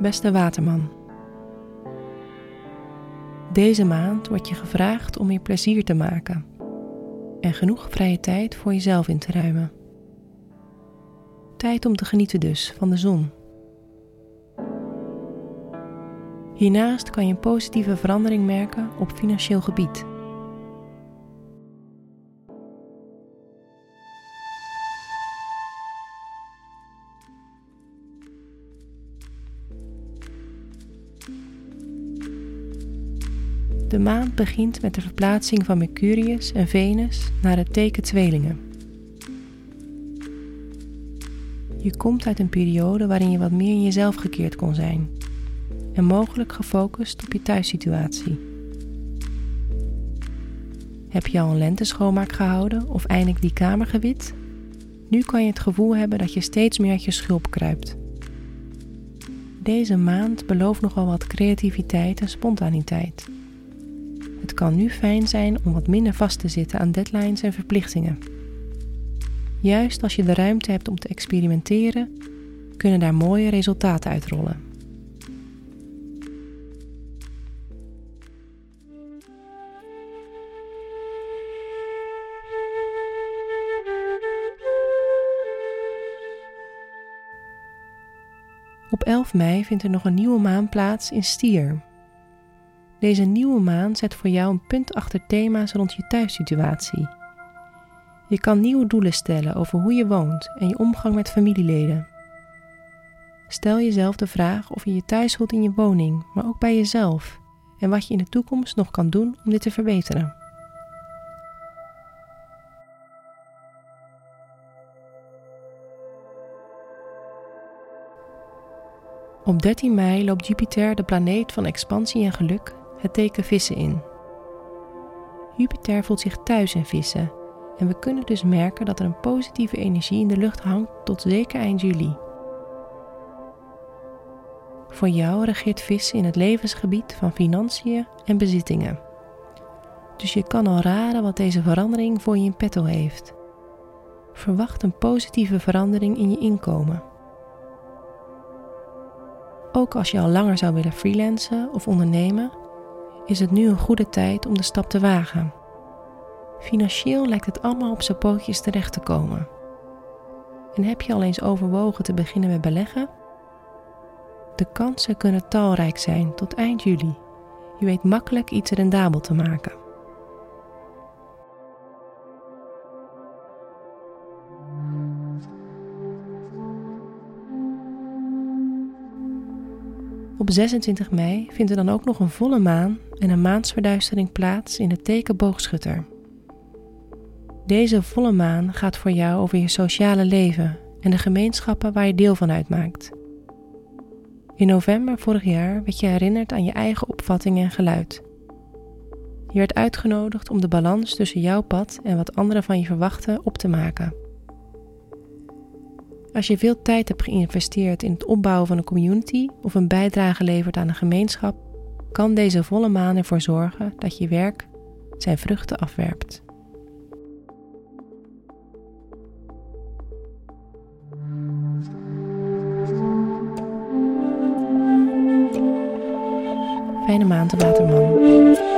Beste Waterman. Deze maand wordt je gevraagd om je plezier te maken en genoeg vrije tijd voor jezelf in te ruimen. Tijd om te genieten dus van de zon. Hiernaast kan je een positieve verandering merken op financieel gebied. De maand begint met de verplaatsing van Mercurius en Venus naar het teken Tweelingen. Je komt uit een periode waarin je wat meer in jezelf gekeerd kon zijn en mogelijk gefocust op je thuissituatie. Heb je al een lenteschoonmaak gehouden of eindelijk die kamer gewit? Nu kan je het gevoel hebben dat je steeds meer uit je schulp kruipt. Deze maand belooft nogal wat creativiteit en spontaniteit. Het kan nu fijn zijn om wat minder vast te zitten aan deadlines en verplichtingen. Juist als je de ruimte hebt om te experimenteren, kunnen daar mooie resultaten uitrollen. Op 11 mei vindt er nog een nieuwe maan plaats in Stier. Deze nieuwe maan zet voor jou een punt achter thema's rond je thuissituatie. Je kan nieuwe doelen stellen over hoe je woont en je omgang met familieleden. Stel jezelf de vraag of je je thuis voelt in je woning, maar ook bij jezelf en wat je in de toekomst nog kan doen om dit te verbeteren. Op 13 mei loopt Jupiter, de planeet van expansie en geluk, het teken vissen in. Jupiter voelt zich thuis in vissen en we kunnen dus merken dat er een positieve energie in de lucht hangt tot zeker eind juli. Voor jou regeert vissen in het levensgebied van financiën en bezittingen. Dus je kan al raden wat deze verandering voor je in petto heeft. Verwacht een positieve verandering in je inkomen. Ook als je al langer zou willen freelancen of ondernemen, is het nu een goede tijd om de stap te wagen. Financieel lijkt het allemaal op zijn pootjes terecht te komen. En heb je al eens overwogen te beginnen met beleggen? De kansen kunnen talrijk zijn tot eind juli. Je weet makkelijk iets rendabel te maken. Op 26 mei vindt er dan ook nog een volle maan en een maansverduistering plaats in het teken boogschutter. Deze volle maan gaat voor jou over je sociale leven en de gemeenschappen waar je deel van uitmaakt. In november vorig jaar werd je herinnerd aan je eigen opvatting en geluid. Je werd uitgenodigd om de balans tussen jouw pad en wat anderen van je verwachten op te maken. Als je veel tijd hebt geïnvesteerd in het opbouwen van een community of een bijdrage levert aan een gemeenschap, kan deze volle maan ervoor zorgen dat je werk zijn vruchten afwerpt. Fijne maand, Waterman.